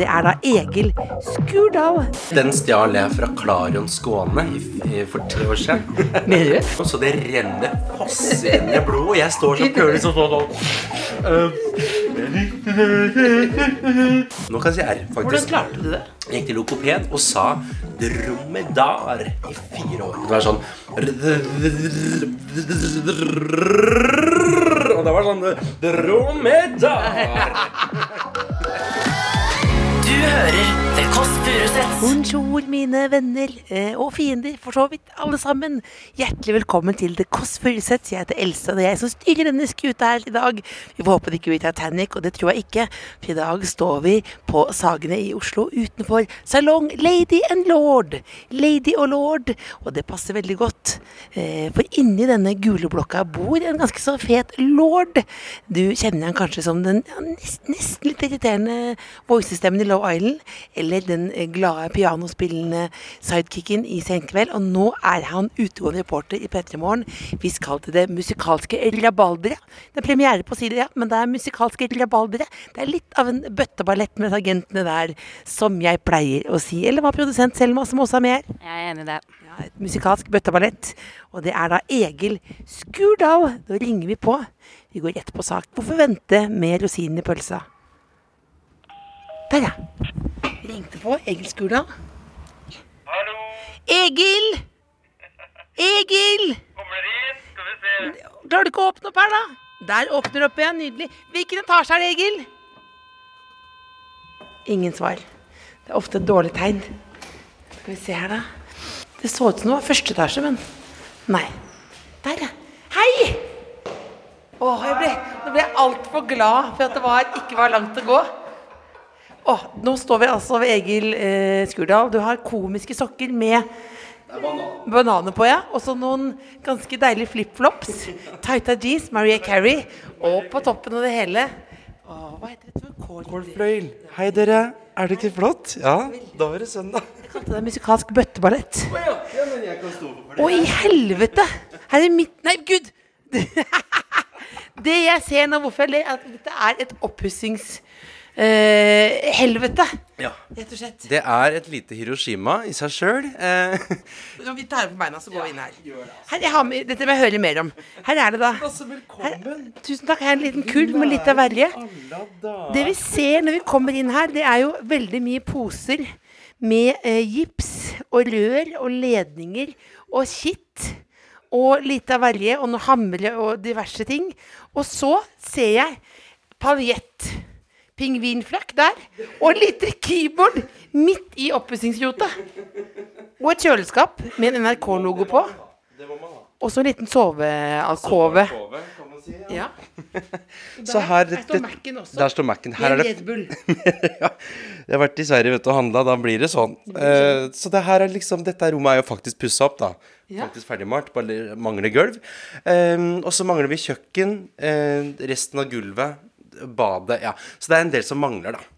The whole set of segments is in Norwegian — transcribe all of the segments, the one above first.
Det er da Egil Skurdal. Den stjal jeg fra Klarion Skåne for tre år siden. Mener du? Og så det renner fossende blod, og jeg står som kølig sånn sånn. Nå kan jeg si R, Hvordan klarte du det? Jeg gikk til lokoped og sa dromedar i fire år. Det var sånn Og det var sånn Dromedar. Du hører Bonjour, mine venner eh, og fiender, for så vidt alle sammen. Hjertelig velkommen til The Kåss Furuseth. Jeg heter Else, og det er jeg som styrer denne skuta her i dag. Vi får håpe det ikke blir Titanic, og det tror jeg ikke. For i dag står vi på Sagene i Oslo utenfor salong Lady and Lord. Lady og lord, og det passer veldig godt. Eh, for inni denne gule blokka bor en ganske så fet lord. Du kjenner han kanskje som den ja, nesten, litt irriterende voicestemmen i Low Island, eller den eh, glade pianospillende sidekicken i Senkveld. Og nå er han utegående reporter i P3 Morgen. Vi skal til det musikalske rabalderet. Det er premiere på Silja, ja, men det er musikalske rabalderet. Det er litt av en bøtteballett med agentene der, som jeg pleier å si. Eller hva produsent Selma, som også er med her? Jeg er enig i det. Ja, et musikalsk bøtteballett. Og det er da Egil Skurdal. Da ringer vi på. Vi går rett på sak. Hvorfor vente med rosinen i pølsa? Der, ja. Ringte på Egil Skurdal. Hallo, Egil! Egil! kommer dere inn? Skal vi se. Klarer du ikke å åpne opp her, da? Der åpner det opp igjen. Nydelig. Hvilken etasje er det, Egil? Ingen svar. Det er ofte et dårlig tegn. Skal vi se her, da. Det så ut som det var første etasje, men nei. Der, ja. Hei! Åh, jeg ble, nå ble jeg altfor glad for at det var, ikke var langt å gå. Åh, nå står vi altså ved Egil eh, Skurdal. Du har komiske sokker med bananer på, ja. Og så noen ganske deilige flipflops. Tighta jeans, Maria Carey. Og på toppen av det hele oh, hva heter det? Kål- Kålfløyel. Hei, dere. Er det ikke flott? Ja, da var det søndag. Jeg kalte det musikalsk bøtteballett. Å, i helvete! Her er mitt Nei, gud! Det jeg ser nå, hvorfor jeg ler, er at dette er et oppussingshelvete. Eh, helvete, Ja. rett og slett. Det er et lite Hiroshima i seg sjøl. Eh, Når vi tar på beina, så går vi inn her. her jeg har med, dette må jeg høre mer om. Her er det da her, Tusen takk. Her er en liten kurv med litt av verje. Det vi ser når vi kommer inn her, det er jo veldig mye poser med eh, gips og rør og ledninger og kitt. Og litt av verje og noe hamre og diverse ting. Og så ser jeg paljett. Pingvinflakk der. Og et lite keyboard midt i oppussingsrotet. Og et kjøleskap med en NRK-logo på. Og så en liten sovealkove. Ja. Så her, der står Mac-en også. Der står Mac-en. Her er det Red Bull. ja. Jeg har vært i Sverige vet du, og handla, da blir det sånn. Uh, så det her er liksom, dette rommet er jo faktisk pussa opp, da. Ja. Faktisk ferdigmalt, bare mangler gulv. Eh, og så mangler vi kjøkken, Uh, resten av gulvet, badet. Ja. Så det er en del som mangler, da.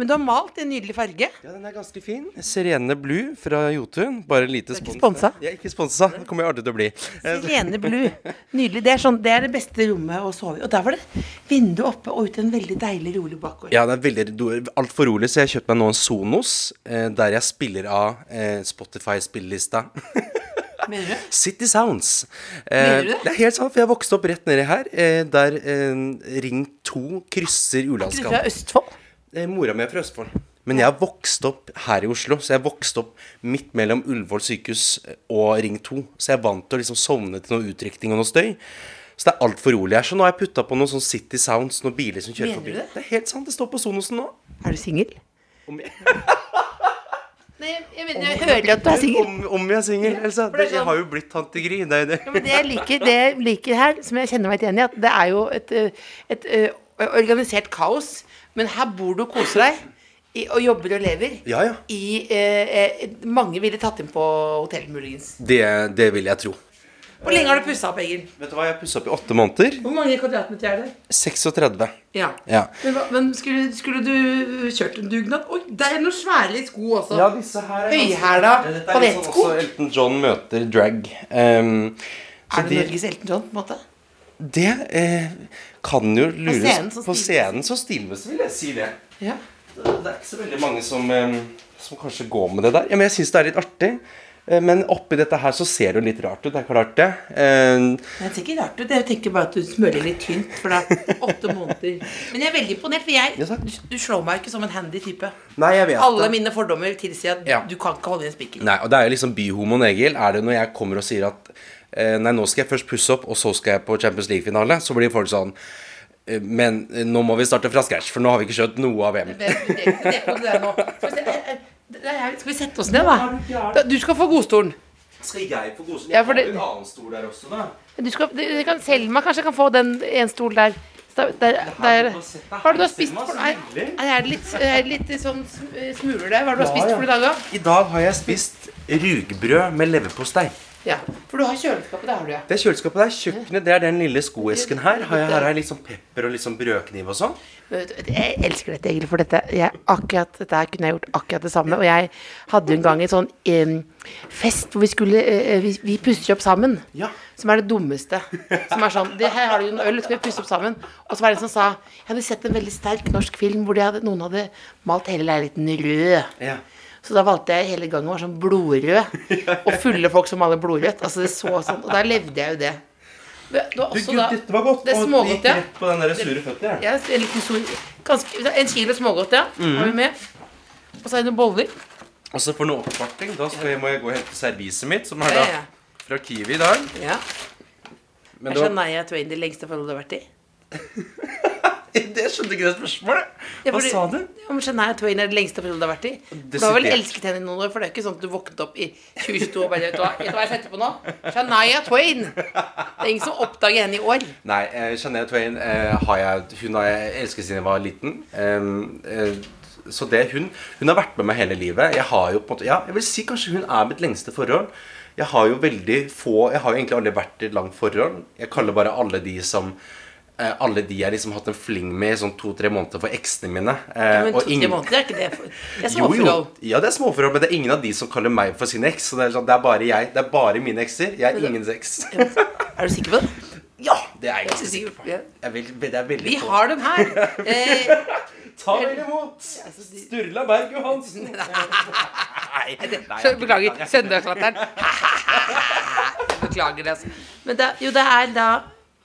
Men du har malt en nydelig farge. Ja, den er ganske fin. Serene Blue fra Jotun. Bare lite er ikke sponsa? Ikke sponsa. Det kommer jeg aldri til å bli. Serene blue. Nydelig. Det er, sånn, det er det beste rommet å sove i. Og der var det vindu oppe og ut en veldig deilig, rolig bakgård. Ja, det er veldig altfor rolig, så jeg har kjøpt meg nå en Sonos, eh, der jeg spiller av eh, Spotify-spillelista. Mener du? City Sounds. Eh, Mener du det? er helt sant, for jeg vokste opp rett nedi her, eh, der eh, Ring 2 krysser Du er fra Ulandskanten. Østfold? Mora mi er fra Østfold. Men jeg har vokst opp her i Oslo, så jeg vokste opp midt mellom Ullevål sykehus og Ring 2. Så jeg er vant til å liksom sovne til noe utrykning og noe støy. Så det er altfor rolig her. Så nå har jeg putta på noen sånn City Sounds, noen biler som kjører Mener forbi. du det? Det er helt sant, det står på Sonosen nå. Er du singel? Om jeg, Nei, jeg, mener, jeg hører at du er singel. om, om jeg er singel, Elsa. det Jeg sånn- har jo blitt tante Gry. Det er det. Ja, men det jeg liker, det jeg liker her, som jeg kjenner meg igjen i, at det er jo et, et, et, eh, organisert kaos. Men her bor du og koser deg i, og jobber og lever Ja, ja. i eh, eh, Mange ville tatt inn på hotell, muligens. Det, det vil jeg tro. Hvor lenge har du pussa opp, Egil? Vet du hva, jeg har pussa opp i åtte måneder. Hvor mange kvadratmeter er det? 36. Ja. Ja. Men, men skulle, skulle du kjørt en dugnad? Oi, det er noen svære sko også. Ja, disse her er Høyhæla litt sånn ballettsko. Elton John møter drag. Um, Er det det, Norges Elton John, på en måte? det eh, kan jo lures scenen På scenen så stilles, vil jeg si det. Ja. Det det er ikke så veldig mange som, um, som kanskje går med det der. Ja, men jeg syns det er litt artig. Eh, Men oppi dette her så ser det jo litt rart ut. Det er klart det. Eh, Det ser ikke rart ut. Jeg tenker bare at du smører litt tynt, for det er åtte måneder. Men jeg er veldig imponert, for jeg, du, du slår meg ikke som en handy type. Nei, jeg vet Alle det. mine fordommer tilsier at Ja. du kan ikke holde i en spiker. Nei, og det er jo liksom byhomoen Egil. Er det når jeg kommer og sier at eh, Nei, nå skal jeg først pusse opp, og så skal jeg på Champions League-finale, så blir folk sånn eh, Men eh, nå må vi starte fra scratch, for nå har vi ikke skjønt noe av VM. Det- det- det- det er det eh, eh, det er- Skal vi sette oss ned, da? Du skal få godstolen. Skal jeg få godstolen. Ja, har det- en annen stol der også, da. Du skal, du det kan, Selma kanskje kan få den en stol der. Der, der, har du da spist for Nei, er det litt, er det litt sånn sm- smuler der? Hva har du Ja, spist for i dag, da? I dag har jeg spist rugbrød med leverpostei. Ja, for du har kjøleskapet, det har du, ja. Det er kjøleskapet der, kjøkkenet, det er den lille skoesken her. Har jeg, her har jeg litt sånn pepper og litt sånn brødkniv og sånn. Jeg elsker dette, Egil, for dette, jeg, akkurat, dette her kunne jeg gjort akkurat det samme. Og jeg hadde en gang en sånn um, fest hvor vi skulle uh, Vi, vi pusser opp sammen. Ja. Som er det dummeste. Som er sånn det, Her har du en øl, skal vi pusse opp sammen? Og så var det en som sa Jeg hadde sett en veldig sterk norsk film hvor de hadde, noen hadde malt hele leiligheten rød. Ja. Så da valgte jeg hele gangen å være sånn blodrød. Og fulle folk som maler blodrødt. Altså det så sånn Og der levde jeg jo det. Det var Du, også gud, da dette var godt. Det og smågodt, gikk ja. rett på den der sure føtter. Ja. Ja, en liten sur, ganske, En kilo smågodt, ja. Har vi med. Og så er det noen boller. Og så for noe oppvarting, da skal jeg, må jeg gå og hente serviset mitt, som er da fra Kiwi i dag. Ja. Men Er jeg tror jeg er det lengste forholdet du har vært i? det skjønte ikke det spørsmålet. Ja, Hva fordi- sa du? Ja, men Shania Twain er det lengste forholdet du har vært i? Du har vel elsket henne i noen år? For det er ikke sånn at du våknet opp i 2022 og bare Vet du hva, jeg setter på nå? Shania Twain! Det er ingen som oppdager henne i år. Nei, uh, Shania Twain uh, har jeg Hun har jeg elsket siden jeg var liten. Um, uh, så det hun Hun har vært med meg hele livet. Jeg har jo på en måte Ja, jeg vil si kanskje hun er mitt lengste forhold. Jeg har jo veldig få Jeg har jo egentlig aldri vært i et langt forhold. Jeg kaller bare alle de som alle de jeg liksom hatt en fling med i sånn to-tre måneder for eksene mine. Eh, Men to-tre ingen- måneder er ikke det for Det er Jo, jo. småforhold. Ja, det er småforhold, men det er ingen av de som kaller meg for sin eks. Så det er, sånn, det er bare jeg. Det er bare mine ekser. Jeg er ingens eks. Er du sikker på det? ja, det er jeg ganske sikker på. Jeg vil, det er veldig Vi på. har dem her. Eh, Ta vel imot Sturla Berg Johansen. Nei, nei beklager. Søndagslatteren. Beklager altså. Men det, jo, det er da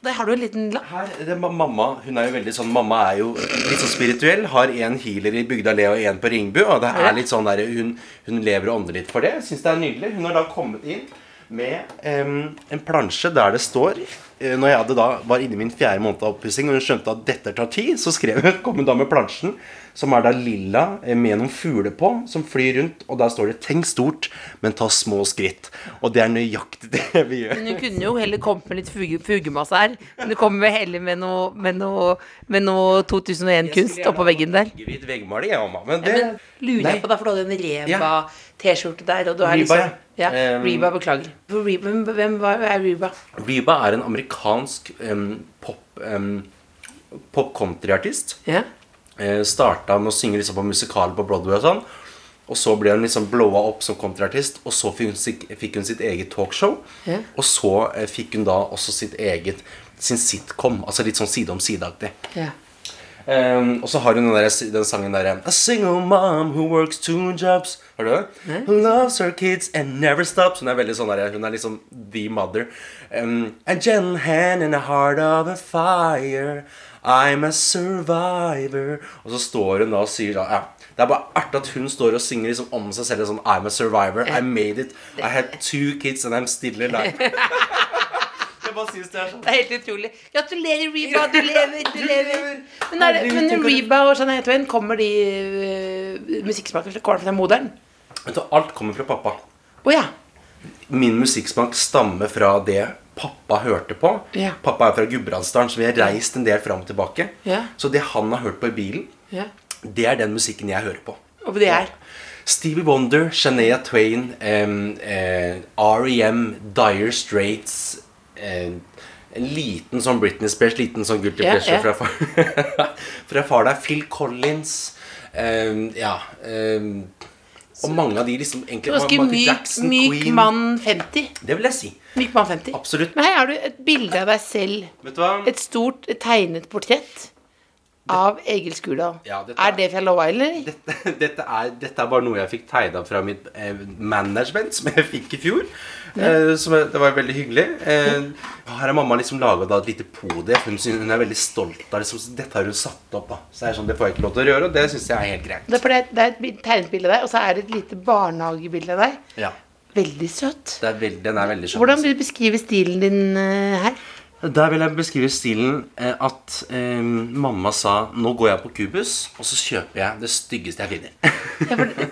Der har du en liten lapp. Her, det mamma hun er jo veldig sånn Mamma er jo litt sånn spirituell. Har en healer i Bygda Le og en på Ringbu. Og det er litt sånn der, hun, hun lever og ånder litt for det. Syns det er nydelig. Hun har da kommet inn med um, en plansje der det står eh, Når jeg da var inne i min fjerde måned av oppussing, og hun skjønte at dette tar tid, så skrev hun, kom hun da med plansjen, som er da lilla eh, med noen fugler på, som flyr rundt. Og der står det 'Tenk stort, men ta små skritt'. Og det er nøyaktig det vi gjør. Men du kunne jo heller kommet med litt fuge, fugemasse her. Men du kommer med heller med noe, med noe, med noe 2001-kunst oppå veggen der. Hvit veggmaling, jeg, mamma. Men Ja, det men lurer Nei. jeg på, deg, for du hadde en Reba-T-skjorte der, og du er Reba, liksom ja. ja. Um, Reba, beklager. For Reba, hvem, er Reba? Reba er en amerikansk um, pop um, pop-country-artist. Ja. Eh, starta med å synge liksom på musikaler på Broadway og sånn. Og så ble hun liksom blowa opp som countryartist, og så fikk hun, fikk hun sitt eget talkshow. Ja. Og så eh, fikk hun da også sitt eget sin sitcom, altså litt sånn side om side-aktig. ja. Um, og så har hun den, der, den sangen der A single mom who works two jobs. Har du det? Who loves her kids and never stops. Hun er veldig sånn der, Hun er liksom the mother. Um, a gentle hand in a heart of a fire. I'm a survivor. Og så står hun da og sier sånn ja, Det er bare artig at hun står og synger liksom om seg selv. Sånn, I'm a survivor. I made it. I had two kids and I'm still alive. Jeg bare synes det er sånn Det er helt utrolig. Gratulerer, Reba. Du lever, du lever. lever. Men, er det, Herregud, men Reba og Jeanette Twain, kommer de uh, musikksmaker kommer fra moderen? Vet du, Alt kommer fra pappa. Oh, ja. Min musikksmak stammer fra det pappa hørte på. Ja. Pappa er fra Gudbrandsdalen, så vi har reist en del fram og tilbake. Ja. Så det han har hørt på i bilen, ja. det er den musikken jeg hører på. Og det er Stevie Wonder, Shania Twain, em, eh, R.E.M., Dire Straits eh, En liten sånn Britney Spears, liten sånn guilty pleasure fra far. fra far der. Phil Collins. em, ja Og mange av de liksom egentlig ganske myk, Jackson, myk Queen. mann 50. Det vil jeg si. Myk mann 50. Absolutt. Men her har du et bilde av deg selv. Vet du hva? Et stort tegnet portrett av Egil Skurdal. Ja, er er- det fra Low Island, dette, dette, er, dette er bare noe jeg fikk tegna fra mitt eh, management, som jeg fikk i fjor. Eh, som det var veldig hyggelig. Eh, her har mamma liksom laga et lite podium. Hun, hun er veldig stolt av liksom, Dette har hun satt opp. da Så det sånn, Det får jeg ikke lov til å gjøre, og det syns jeg er helt greit. Det er, det er et tegnet bilde av deg, og så er det et lite barnehagebilde av deg. Ja, Veldig søt. det er veldig, Den er veldig søt. Hvordan vil du beskrive stilen din eh, her? Der vil jeg beskrive stilen eh, at eh, mamma sa Nå går jeg på Kubus, og så kjøper jeg det styggeste jeg finner. Ja, for det,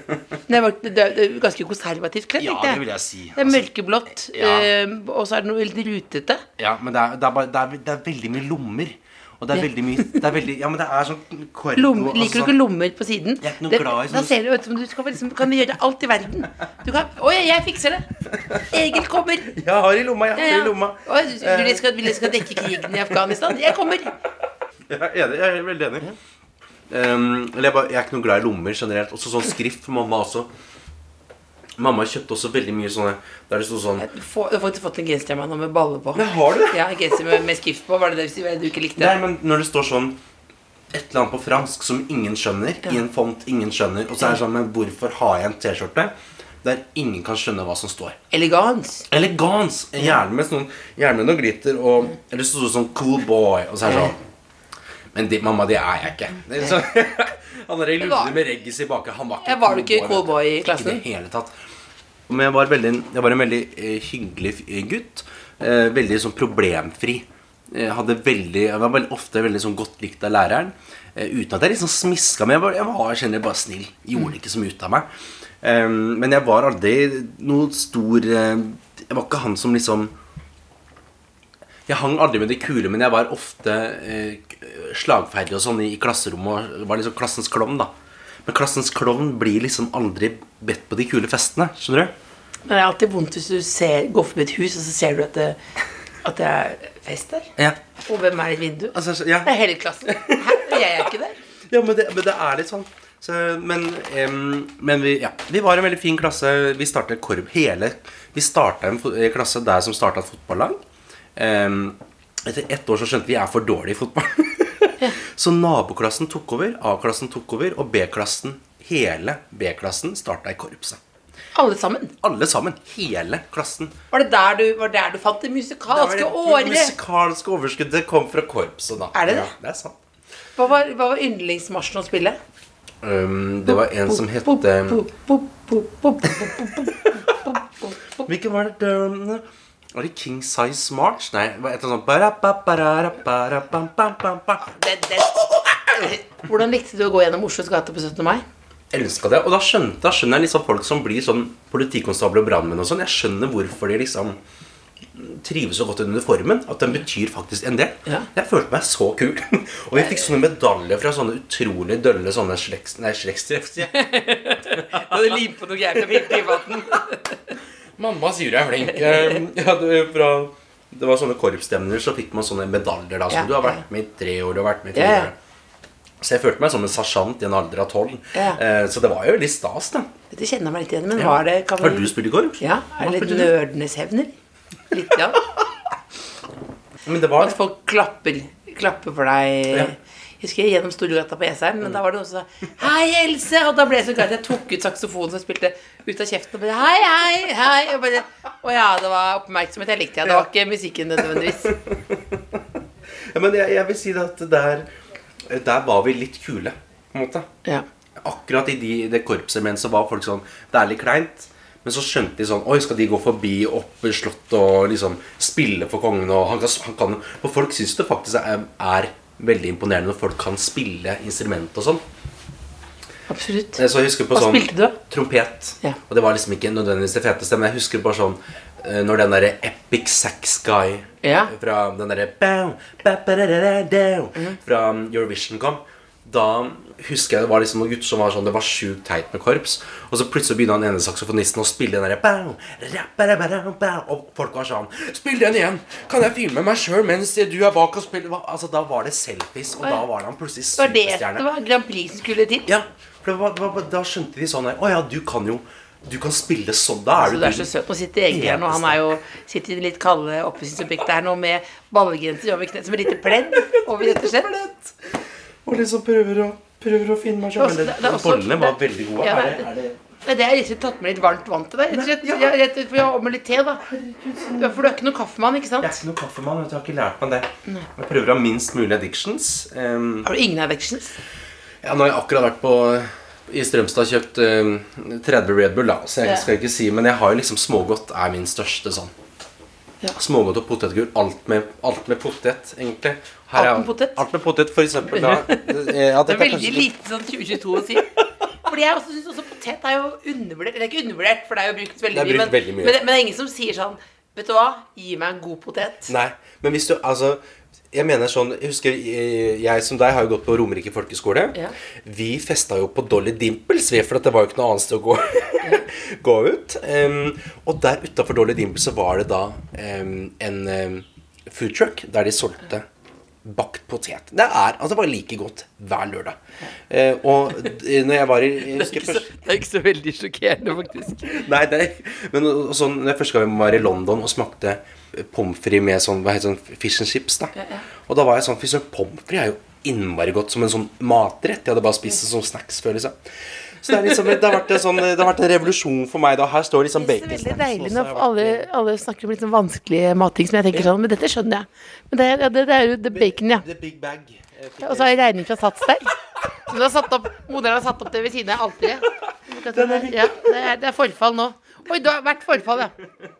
det, var, det, det er ganske konservativt kledd. Ja, det vil jeg si. Det er Altså, mørkeblått, Ja. eh, og så er det noe veldig rutete. Ja, men det er, det er, bare, det er veldig mye lommer. Og det er veldig mye det er veldig, Ja, men det er sånn korgo, Lom, liker altså. du ikke lommer på siden? Jeg er ikke noe Det- glad i Da ser du ut som du skal liksom, kan gjøre alt i verden. Du kan Å ja, jeg fikser det! Egil kommer. Jeg har i lomma, jeg har ja. i lomma. Å, du, jeg skal, du skal dekke krigen i Afghanistan? Jeg kommer. Jeg er enig, jeg er veldig enig. Um, eller jeg, bare, jeg er ikke noe glad i lommer generelt. Også sånn skrift for mamma også. Mamma kjøpte også veldig mye sånne Der det sto sånn Du får- du har faktisk fått en genser av meg nå med baller på. Men har du det? Ja, en genser med, med skrift på. Var det det du ikke likte? Nei, men når det står sånn et eller annet på fransk som ingen skjønner, i en font ingen skjønner, og så er det sånn Men hvorfor har jeg en T-skjorte der ingen kan skjønne hva som står? Elegans. Elegans. Gjerne med, sånn, gjerne med noe glitter og Eller så står det sånn cool boy, og så er det sånn Men de, mamma, det er jeg ikke. Er sånn, han der var- lurte med reggis i baken, han var ikke Ja, var du ikke boy, cool boy i Ikke klassen? i det hele tatt. Men jeg var, veldig, jeg var en veldig eh, hyggelig eh, gutt. Eh, veldig sånn problemfri. Jeg veldig, jeg var veldig, ofte veldig sånn godt likt av læreren. Uten at jeg liksom smiska, meg. jeg var, jeg var generelt bare snill. Gjorde ikke så mye ut av meg. Men jeg var aldri noe stor Jeg var ikke han som liksom Jeg hang aldri med de kule, men jeg var ofte eh, slagferdig og sånn i, i klasserommet. Var liksom klassens klovn, da. Men klassens klovn blir liksom aldri bedt på de kule festene. Skjønner du? Men det er alltid vondt hvis du ser, går forbi et hus, og så ser du at det, at det er fest der. Ja. Og hvem er i vinduet? Altså, ja. Det er hele klassen. Hæ? Jeg er ikke der. Ja, men det, men det er litt sånn. Så, men um, men vi, ja, vi var en veldig fin klasse. Vi startet korv hele Vi starta en klasse der som starta et fotballag. Um, etter ett år så skjønte vi at vi er for dårlig i fotball. så naboklassen tok over, A-klassen tok over, og B-klassen, hele B-klassen, starta i korpset. Alle sammen. Alle sammen. Hele klassen. Var det der du, var der du fant det Det musikalske det året? musikalske overskuddet kom fra korpset, da. Er det det? Ja, det er sant. Hva var, hva var yndlingsmarsjen å spille? Um, det var en som het Hvilken var det? Var det King Size March? Nei, det var et eller annet det. Hvordan likte du å gå gjennom Oslos gater på 17. mai? Elska det. Og da, skjønte, da skjønner jeg liksom folk som blir sånn politikonstabler og brannmenn og sånn. Jeg skjønner hvorfor de liksom trives så godt under uniformen. At den betyr faktisk en del. Ja. Jeg følte meg så kul. og vi fikk sånne medaljer fra sånne utrolig dølle sånne slekts... Nei, slektstreff, sier jeg. Du hadde limt på noe greier i privaten. Mamma sier du er flink. Eh, ja, det, fra, det var sånne korpsstevner, så fikk man sånne medaljer. da Som Ja, du har vært med i tre år, du har vært med i tre fire ja. år. Så jeg følte meg som en sersjant i en alder av tolv. Ja. Eh, så det var jo veldig stas, da. Dette kjenner jeg meg litt igjen men Ja. var det kan Har du spilt i korps? Ja. Er det litt nerdenes hevner? Litt, ja. Men det var At folk klapper, klapper for deg. Ja. Jeg gjennom Storgata på Jessheim, men da var det noen som sa 'Hei, Else!' Og da ble jeg så glad at jeg tok ut saksofonen som spilte ut av kjeften og bare 'Hei, hei, hei!' Og bare, og ja, det var oppmerksomhet. Jeg likte det. Det var ikke musikken nødvendigvis. ja, Men jeg, jeg vil si at der, der var vi litt kule, på en måte. Ja. Akkurat i de, det korpset men så var folk sånn Det er litt kleint. Men så skjønte de sånn Oi, skal de gå forbi opp slottet og liksom spille for kongen? Og han kan, han kan For folk syns det faktisk er, er veldig imponerende når folk kan spille instrument og sånn. Absolutt. Eh, Så jeg husker på Hva sånn spilte du? Trompet. Ja. Og det var liksom ikke nødvendigvis det feteste, men jeg husker bare sånn eh, når den derre Epic Sax Guy Ja. fra den derre. Fra Eurovision kom. Da husker jeg det var liksom noen gutter som var sånn Det var sjukt teit med korps. Og så plutselig begynner han ene saksofonisten å spille den derre Og folk var sånn Spill den igjen! Kan jeg filme meg sjøl mens du er bak og spiller? Altså, da var det selfies, og da var han plutselig superstjerne. det var Grand Prix skulle til? Ja, for da skjønte de sånn her Å ja, du kan jo Du kan spille sånn. Da er Så du du er så søt. Nå sitter Egil her nå. Han er jo sitter i det litt kalde oppussingsobjektet her nå med ballegenser over kneet som et lite pledd over, rett og slett. Og liksom prøver å, prøver å finne meg Det sjøl. det er også- Bollene var veldig gode. Ja, er det- det, er det Nei, det er rett og slett tatt med litt varmt vann til deg. Rett og slett. Rett og slett, for jeg har med litt te, da. Ja, For du er ikke noen kaffemann, ikke sant? Jeg er ikke noen kaffemann. vet du, Jeg har ikke lært meg det. Jeg prøver å ha minst mulig addictions. Um, Har du ingen addictions? ja, nå har jeg akkurat vært på i Strømstad og kjøpt um, 30 Red Bull, da, så jeg Ja. skal ikke si Men jeg har jo liksom smågodt er min største sånn. Ja. Smågodt og potetgull. Alt med, alt med potet, egentlig. Her Alt er- med potet? Alt med potet, for eksempel. Da, ja, Det er veldig lite sånn 2022 å si. Fordi jeg også syns også potet er jo undervurdert. Eller ikke undervurdert, for det er jo brukt veldig Det er mye. Men, veldig mye. men, men det er ingen som sier sånn Vet du hva? Gi meg en god potet. Nei, men hvis du Altså, jeg mener sånn Jeg husker eh, jeg som deg har jo gått på Romerike folkeskole. Ja. Vi festa jo på Dolly Dimples, vi, for at det var jo ikke noe annet sted å gå, gå ut. Um, og der utafor Dolly Dimples så var det da um, en um, food truck der de solgte bakt potet. Det er altså bare like godt hver lørdag. Eh, og når jeg var i jeg husker først, det er ikke så veldig sjokkerende, faktisk. Nei, det er, men og- og sånn, når jeg første gang jeg var i London og smakte pommes frites med sånn, hva heter sånn fish and chips, da. Og da var jeg sånn Fy søren, pommes frites er jo innmari godt som en sånn matrett. Jeg hadde bare spist det som snacks før, liksom. Så det, er liksom, det, har vært en sånn, det har vært en revolusjon for meg. da Her står liksom bacon. Det er veldig deilig når alle, alle snakker om litt sånn vanskelige matting som jeg tenker sånn Men dette skjønner jeg. Men det, ja, det, det er jo the bacon, ja. The big bag. eh, Ja, Og så har jeg regning fra Sats der. Som du har satt opp, moderen har satt opp det ved siden av alteret. Ja, det er, det er forfall nå. Oi, du har vært forfall, ja.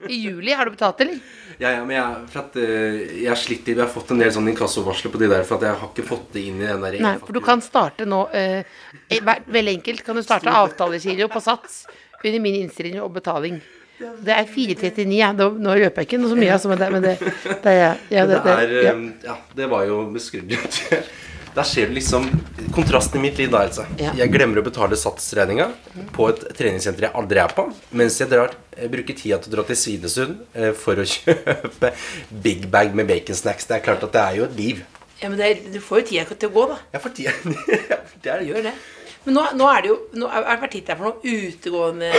I juli. Har du betalt, eller? Ja, ja, men jeg, for at, uh, jeg sliter Vi har fått en del sånn inkassovarsler på de der, for at jeg har ikke fått det inn i den der Nei, for du kan starte nå eh, eh, vær- Veldig enkelt kan du starte avtalekilo på Sats under min innstilling og betaling. Det er 439, ja. Nå røper jeg ikke noe så mye, altså, men det, men det, det, ja, det, det er ja. um, Ja, det var jo beskrevet. Der ser du liksom kontrasten i mitt liv, da, Else. Ja. Jeg glemmer å betale satsregninga på et treningssenter jeg aldri er på, mens jeg drar, jeg bruker tida til å dra til Svinesund eh, for å kjøpe Big Bag med baconsnacks. Det er klart at det er jo et liv. ja, men det er, du får jo tida til å gå, da. Ja, for tida Det er Gjør det. Men nå, nå er det jo Nå har det vært der for noen utegående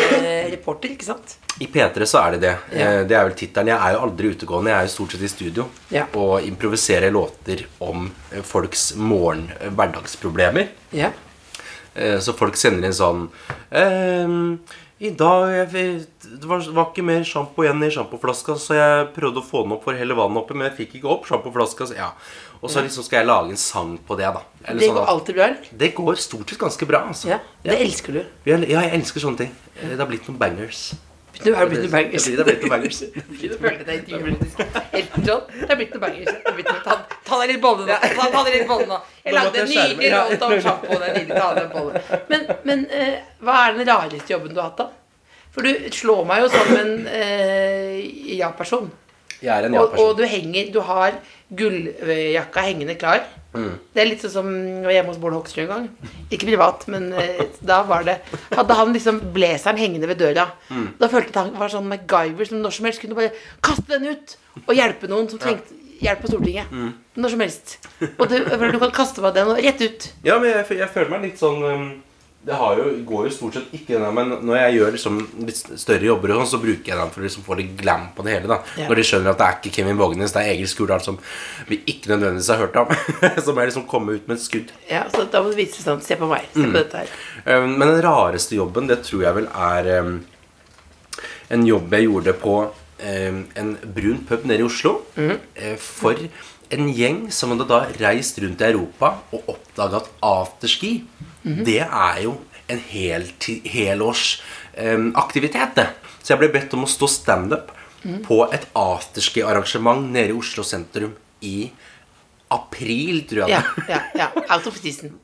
reporter, ikke sant? I P3 så er det det. Ja. Eh, Det er vel tittelen. Jeg er jo aldri utegående. Jeg er jo stort sett i studio Ja. og improviserer låter om eh, folks morgen eh, hverdagsproblemer. Ja. Eh, Så folk sender inn sånn ehm, I dag vet- Det var, var ikke mer sjampo igjen i sjampoflaska, så jeg prøvde å få den opp for å helle vannet oppi, men jeg fikk ikke opp sjampoflaska. så Ja. Og så liksom skal jeg lage en sang på det, da. Eller Det sånn går at- alltid bra, eller? det går stort sett ganske bra, altså. Ja. Det elsker du. Ja, jeg elsker sånne ting. Det har blitt noen bangers. Du har blitt noen bangers. Det blir- det har blitt noen bangers. Du følte deg ikke. Elton John, det har blitt noen bangers. Det blitt Ta, ta deg litt bolle nå. Ta, ta deg litt bolle nå. Jeg Nå lagde en jeg skjerme. nydelig Ja. låt om sjampo. Det er nydelig. Ta deg en bolle. Men, men eh, hva er den rareste jobben du har hatt, da? For du slår meg jo som en eh, ja-person. Og, og du henger Du har gulljakka hengende klar. Mm. Det er litt sånn som jeg var hjemme hos Bård Hoksrud en gang. Ikke privat, men eh, da var det Hadde han liksom blazeren hengende ved døra. Mm. Da følte jeg at han var sånn MacGyver som når som helst kunne bare kaste den ut og hjelpe noen som trengte hjelp på Stortinget. Mm. Når som helst. Og du, du kan kaste meg den og rett ut. Ja, men jeg, jeg føler meg litt sånn um, Det har jo, går jo stort sett ikke den, men når jeg gjør liksom litt større jobber, sånn, så bruker jeg den for å liksom få litt glam på det hele. da Ja. Når de skjønner at det er ikke Kevin Vågenes, det er Egil Skurdal som vi ikke nødvendigvis har hørt om. som er liksom komme ut med et skudd. Ja, så da må du vise sånn Se på meg. Se Mm. på dette her. Um, men den rareste jobben, det tror jeg vel er um, en jobb jeg gjorde på um, en brun pub nede i Oslo. eh, for en gjeng som hadde da reist rundt i Europa og oppdaga at afterski, det er jo en helårsaktivitet, helårs um, det. Så jeg ble bedt om å stå standup på et afterski-arrangement nede i Oslo sentrum i april, tror jeg. Ja, ja, ja. Out of season.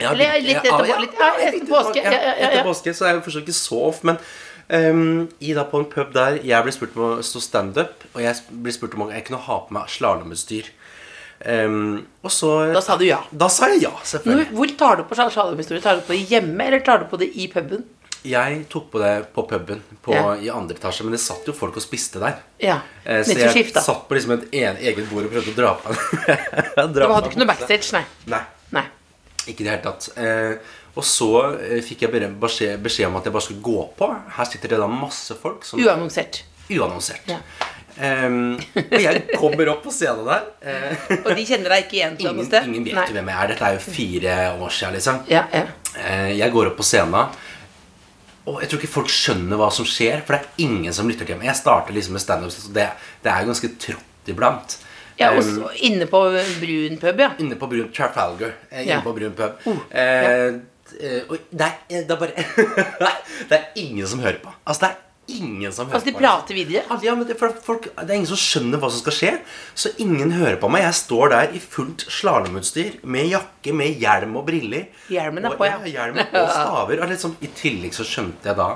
ja, Eller litt etter- litt- ja, etter påske. Ja, ja, ja, ja. Etter påske, så er jeg fortsatt ikke så off. Men um, i da på en pub der jeg ble spurt om å stå standup, og jeg ble spurt om jeg kunne ha på meg slalåmutstyr. Ehm, og så Da sa du ja. Da sa jeg ja, selvfølgelig. hvor tar du på slalåmhistorie? Tar du på det hjemme, eller tar du på det i puben? Jeg tok på det på puben på, Ja. i andre etasje, men det satt jo folk og spiste der. Ja. Eh, så jeg skift, satt på liksom et en, eget bord og prøvde å dra på Du hadde ikke noe backstage, nei. Nei, nei. ikke i det hele tatt. Eh, og så eh, fikk jeg beskjed, beskjed om at jeg bare skulle gå på. Her sitter det da masse folk som Uannonsert. uannonsert. Ja. Ehm, og jeg kommer opp på scenen der. Uh, Og de kjenner deg ikke igjen ingen, ingen vet Nei. hvem jeg er. Dette er jo fire år siden, liksom. Ja, ja. Uh, jeg går opp på scenen, og jeg tror ikke folk skjønner hva som skjer. For det er ingen som lytter til meg. Jeg starter liksom med standup, så det, det er ganske trått iblant. ja og um, så inne på brun pub, ja. Inne på brun Trafalgar. Eh, inne Ja. på brun pub. Uh, ja. og det er, det er bare Det er ingen som hører på. Altså, det er ingen som hører Altså, de på. prater videre. Altså, Ja, men det, folk, det er ingen som skjønner hva som skal skje. Så ingen hører på meg. Jeg står der i fullt slalåmutstyr med jakke, med hjelm og briller. Hjelmen er og, på, ja. ja. hjelm og staver. Og liksom, I tillegg så skjønte jeg da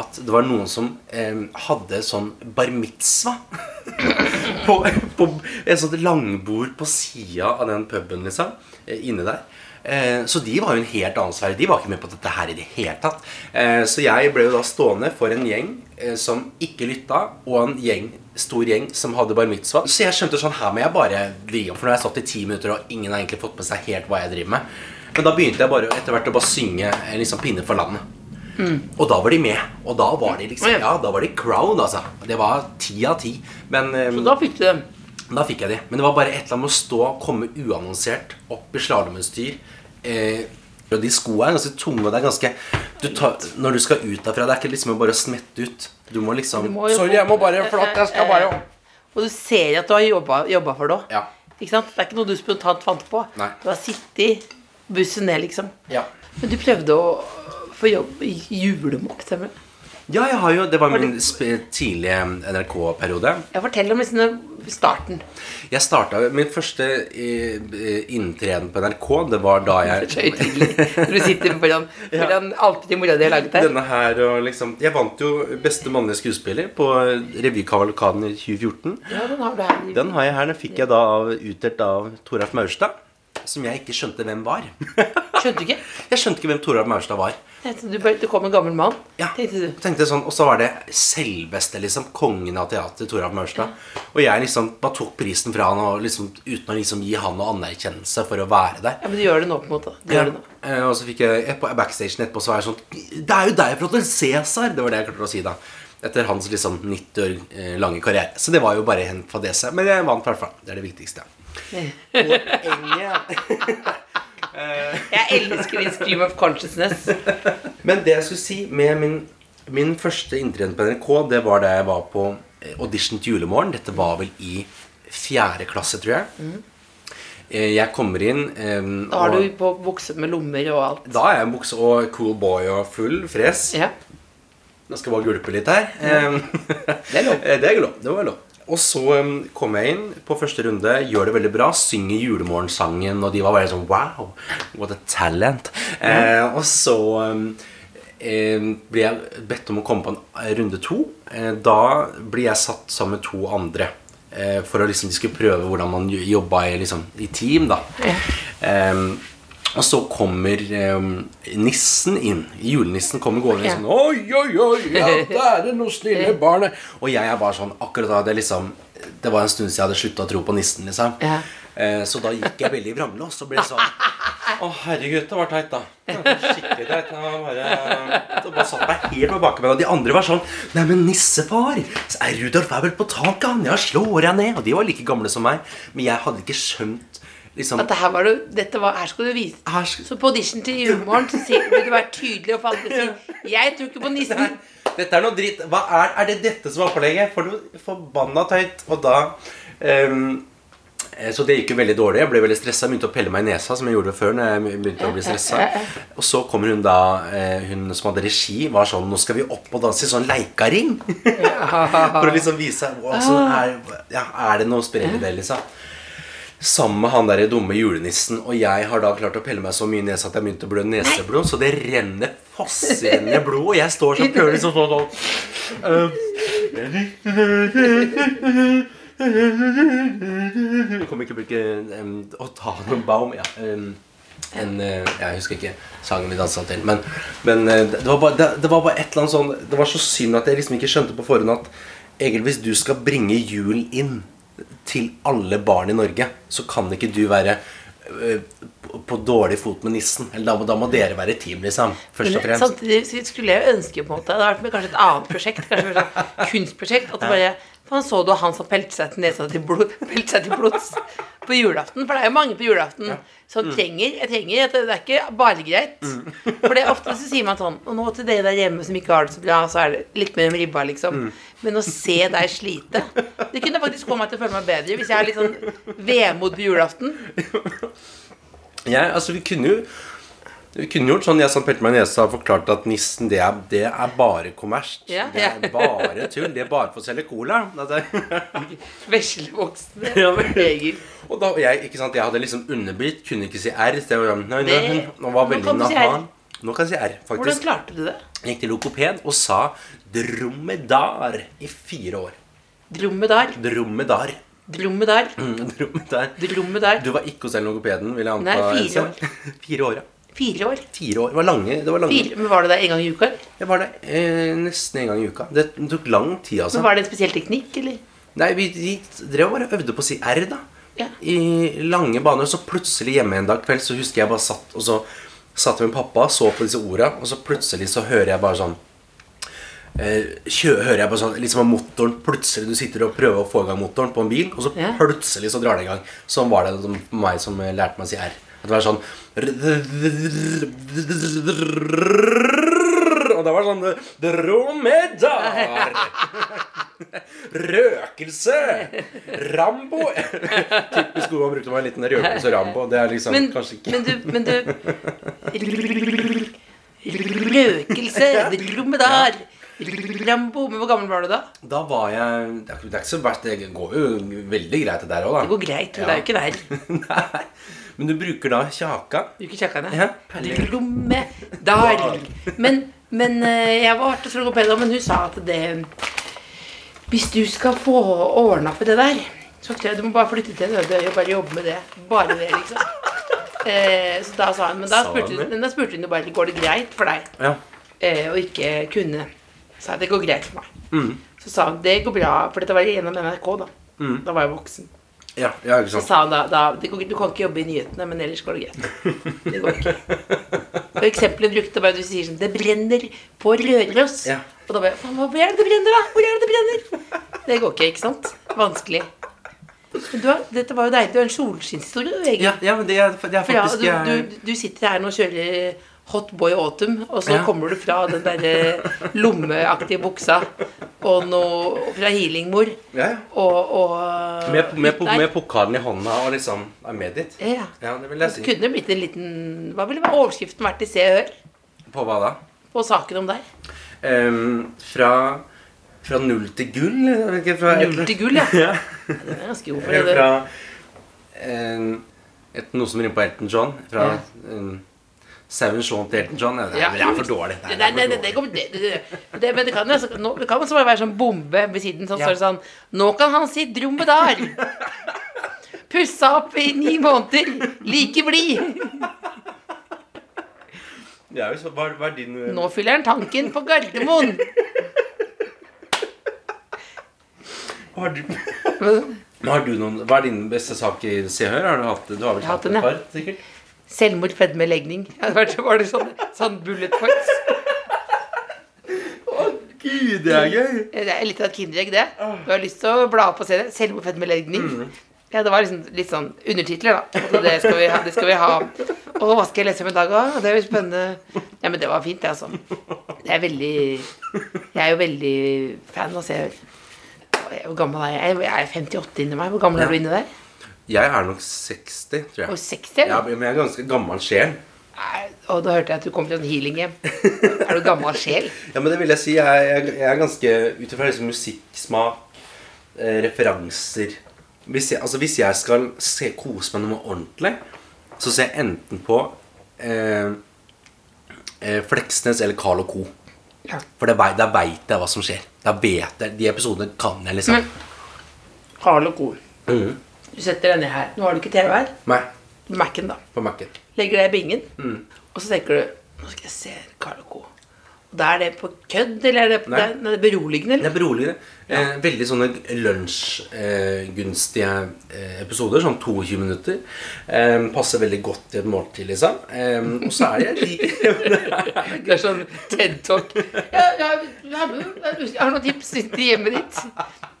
at det var noen som eh, hadde sånn bar mitzva på, på et sånt langbord på sida av den puben, liksom. eh, Inne der. Eh, så de var jo en helt annen sfære. De var ikke med på dette her i det hele tatt. Eh, så jeg ble jo da stående for en gjeng eh, som ikke lytta, og en gjeng, stor gjeng som hadde bar mitzvah. Så jeg skjønte sånn, her må jeg bare vri opp, for nå har jeg stått i ti minutter, og ingen har egentlig fått med seg helt hva jeg driver med. Men da begynte jeg bare etter hvert å bare synge liksom Pinne for landet. Og da var de med. Og da var de liksom ja. Ja, da var de crowd, altså. Det var ti av ti. Men um, Så da fikk du dem. Da fikk jeg de. Men det var bare et eller annet med å stå, komme uannonsert opp i slalåmutstyr. Eh, og de skoene er ganske tunge, og det er ganske du tar, Når du skal ut derfra, det er ikke liksom bare å smette ut. Du må liksom Du må Sorry, jeg må bare Flott, Jeg skal bare Og du ser at du har jobba, jobba for det òg. Ja. Ikke sant? Det er ikke noe du spontant fant på. Nei. Du har sittet bussen ned, liksom. ja. Men du prøvde å få jobb i julemokk, stemmer det? Ja, jeg har jo Det var min tidlige NRK-periode. Ja, fortell om liksom starten. Jeg starta Min første inntreden på NRK, det var da jeg Så høytidelig. Når du sitter foran, foran alltid mora di har laget her. Denne her og liksom Jeg vant jo beste mannlige skuespiller på revykavalkaden i 2014. Ja, den har du her. Den har jeg her. Den fikk jeg da av, utdelt av Toralf Maurstad. Som jeg ikke skjønte hvem var. Skjønte du ikke? Jeg skjønte ikke hvem Toralf Maurstad var. Du, bare, det kom en gammel mann. Ja, Tenkte du. tenkte sånn, Og så var det selveste liksom kongen av teater, Toralf Maurstad. Og jeg liksom bare tok prisen fra han og liksom, uten å liksom gi han noe anerkjennelse for å være der. Ja, men du gjør det nå, på en måte. Du Ja. gjør det nå. Eh, Og så fikk jeg på backstagen etterpå så var jeg sånn Det er jo deg fra Hotel Cæsar! Det var det jeg klarte å si da. Etter hans liksom 90 år eh, lange karriere. Så det var jo bare en fadese. Men jeg vant i hvert fall. Det er det viktigste. Poenget Jeg elsker din stream of consciousness. Men det jeg skulle si med min, min første inntreden på NRK, det var da jeg var på eh, audition til Julemorgen. Dette var vel i fjerde klasse, tror jeg. Eh, Jeg kommer inn um, Da har og du på bukse med lommer og alt. Da er jeg bukse og cool boy og full fres. Ja. Nå skal jeg bare gulpe litt her. Eh, Det er lov. Det er lov. Det var lov. Og så um, kom jeg inn på første runde, gjør det veldig bra, synger julemorgensangen, og de var bare sånn Wow, what a talent. Eh, og så um, eh, blir jeg bedt om å komme på en eh, runde to. Eh, da blir jeg satt sammen med to andre. Eh, for å liksom, de skulle prøve hvordan man jo- jobba i, liksom, i team, da. Eh, og så kommer um, nissen inn. Julenissen kommer gående okay. sånn Oi, oi, oi, ja, der er det noe snille barnet. Og jeg er bare sånn Akkurat da det liksom Det var en stund siden jeg hadde slutta å tro på nissen, liksom. Ja. Eh, så da gikk jeg veldig i vranglås og ble sånn Å, herregud, det var teit, da. Det var Skikkelig teit. Det var bare, det bare satt meg helt på bakbeina. Og de andre var sånn Nei, men nissefar! så er Rudolf er vel på taket, han. Ja, slår jeg ned. Og de var like gamle som meg. Men jeg hadde ikke skjønt liksom At her var du, dette var, her skal du vise Her skal- Så på audition til Julemorgen så sier, vil du være tydelig og fandre si Jeg tror ikke på nissen. Dette er noe dritt. Er, er det dette som er opplegget? For noe forbanna tøyt. Og da eh, Så det gikk jo veldig dårlig. Jeg ble veldig stressa. Begynte å pelle meg i nesa, som jeg gjorde før. Når jeg begynte å bli stressa Og så kommer hun da, eh, hun som hadde regi, var sånn Nå skal vi opp og danse i sånn leikaring. For å liksom vise altså, er, ja, er det noe sprell i det, liksom. Sammen med han der dumme julenissen. Og jeg har da klart å pelle meg så mye i nesa at jeg begynte å blø neseblod. Så det renner fossrenner blod, og jeg står sånn prøver liksom sånn sånn Jeg kommer ikke til å bruke um, Å ta noen baum ja. um, en, eh, Jeg husker ikke sangen vi dansa til. Men, men eh, det, var bare, det, det var bare et eller annet sånn Det var så synd at jeg liksom ikke skjønte på forhånd at Egil, hvis du skal bringe julen inn til alle barn i Norge, så kan ikke du være eh, på- dårlig fot med nissen. Eller da, må- da må dere være team, liksom. Først og fremst. samtidig skulle jeg jo ønske på en måte Det hadde vært med kanskje et annet prosjekt. Kanskje sånn kunstprosjekt. At det bare for Han så du han som pelte seg til nesa til, blod, seg til blods på julaften. For det er jo mange på julaften som Mm. trenger Jeg trenger Det er ikke bare greit. For det er ofte så sier man sånn Og nå til dere der hjemme som ikke har det så bra, så er det litt mer om ribba, liksom. Mm. Men å se deg slite Det kunne faktisk få meg til å føle meg bedre hvis jeg har litt sånn vemod på julaften. Jeg, altså, vi kunne jo vi kunne gjort sånn jeg som pelte meg i nesa og forklarte at nissen det er, det er bare kommers. Ja, det er bare tull. Det er bare for å selge cola. Veslevoksne Ja, men- og da, jeg, ikke sant, jeg hadde liksom underbitt, kunne ikke si R. Så jeg var, nei, nei, nei, nå var nå kan du si nahan. Nå kan jeg si R, faktisk. Hvordan klarte du det? Jeg gikk til lokoped og sa dromedar i fire år. Dromedar. Dromedar. Dromedar. Mm, dromedar. Dromedar. Du var ikke hos den logopeden, vil jeg anta? Nei, fire år. fire år, ja. Fire år. Fire år. Det var lange. Det var lange. Fire. Men Var du der en gang i uka? Det Jeg var der eh, nesten en gang i uka. Det tok lang tid, altså. Men Var det en spesiell teknikk, eller? Nei, vi, vi drev bare øvde på å si R, da. Ja. I lange baner. Så plutselig hjemme en dag kveld så husker jeg bare satt og så satt jeg med pappa så på disse orda, og så plutselig så hører jeg bare sånn eh, kjø, hører jeg bare sånn Litt som om motoren Plutselig du sitter og prøver å få i gang motoren på en bil, og så Ja. plutselig så drar det i gang. Sånn var det for meg som lærte meg å si R. At det var sånn Og det var sånn Dromedar. Røkelse! Rambo! Typisk ord man brukte var en liten røkelse Rambo. Det er liksom Men, kanskje ikke men du, men du Røkelse, dromedar, Rambo Men hvor gammel var du da? Da var jeg Det er, ikke- så verst. Det går jo veldig greit, det der òg, da. Det går greit, men det er jo ikke der. Nei. Men du bruker da kjaka. Bruker kjakkene. Ja. Dromedar. Men, men eh, jeg var hos logoped, men hun sa at det Hvis du skal få ordna på det der, så tror jeg du må bare flytte til en øde øy og bare jobbe med det. Bare det, liksom. Eh, så da sa hun Men da spurte, hun men da spurte hun jo bare Går det greit for deg Ja. eh, å ikke kunne. Så sa jeg det går greit for meg. Mm. Så sa hun det går bra, for dette var gjennom NRK, da. Mm. Da var jeg voksen. Ja, ja, ikke Så sa han da, da du, kan, Du kan ikke jobbe i nyhetene, men ellers går det greit. Det går ikke. Og eksempelet brukte bare du sier sånn Det brenner på Røros. Ja. Og da bare Faen, hvor er det det brenner, da? Hvor er det det brenner? Det går ikke, ikke sant? Vanskelig. Men du dette var jo deilig. Du har en solskinnshistorie, du, Egil. Ja, ja, men det er, det er faktisk du, du, du sitter her nå og kjører Hot Boy Autumn, og så Ja. kommer du fra den der lommeaktige buksa og noe fra Healingmor ja, ja. og, og Med, med, med pokalen i hånda og liksom er med dit. Ja. Ja, det vil jeg si. kunne blitt en liten Hva ville overskriften vært i Se og Hør På hva da? på saken om deg? Um, fra, fra null til gull? ikke, fra, Null til gull, ja. ja. Det er ganske god for det. fra um, et, noe som rimer på Elton John. Fra Ja. ehm, Seven Shaun til Elton John. Ja, det, er, det er for dårlig. Nei, nei, nei, det, går- det, det, det, det, men det kan jo nå- det kan også bare være sånn bombe ved siden. Sånn, Ja. står sånn Nå kan han si dromedar. Pussa opp i ni måneder. Like blid. Er så, hva, hva er din Nå fyller han tanken på Gardermoen. Hva har du, har du noen, Hva er din beste sak i Se og Hør? Har du hatt Du har vel hatt hatt et par, sikkert? Selvmord, fedme, legning. Var- det sånn, sånn bullet points? Å, Gud, det er gøy! Det er litt av et kinderegg, det. Du har lyst til å bla opp og se det. Selvmord, fedme, legning. Ja, det var liksom litt sånn undertitler, da. Og det skal vi ha. Det skal vi ha. Og hva skal jeg lese om i dag, da? Det er jo spennende. Ja, men det var fint, det, altså. Det er veldig Jeg er jo veldig fan av Se og Hør. Hvor gammel er jeg? Jeg er 58 inni meg. Hvor gammel er du inni der? Jeg er nok 60, tror Og jeg. 60? Ja, men jeg er ganske gammel sjel. Og da hørte jeg at du kom fra en healing-hjem. Er du gammel sjel? Ja, men det vil jeg si. Jeg, jeg, jeg er ganske Ut ifra liksom musikksmak, eh, referanser hvis jeg, altså hvis jeg skal se, kose meg noe ordentlig, så ser jeg enten på eh, eh, Fleksnes eller Carl Co. Ja. For da veit jeg hva som skjer. Da vet jeg, De episodene kan jeg, liksom. Men Carl Co. Co. Mhm. Du setter deg ned her. Nå har du ikke TV her. Nei, Mac-en, da. på Mac-en. Legger deg i bingen, Mm. og så tenker du Nå skal jeg se Carl og Co. Da er det på kødd, eller er det, Nei. det nei, det er beroligende? Det er beroligende. Eh, veldig sånne lunsjgunstige eh, episoder, sånn 22 minutter. Eh, passer veldig godt i et måltid, liksom. Eh, og så er det jeg liker Det er sånn TED Talk. Ja, ja, hallo, jeg har noen tips til hjemmet ditt.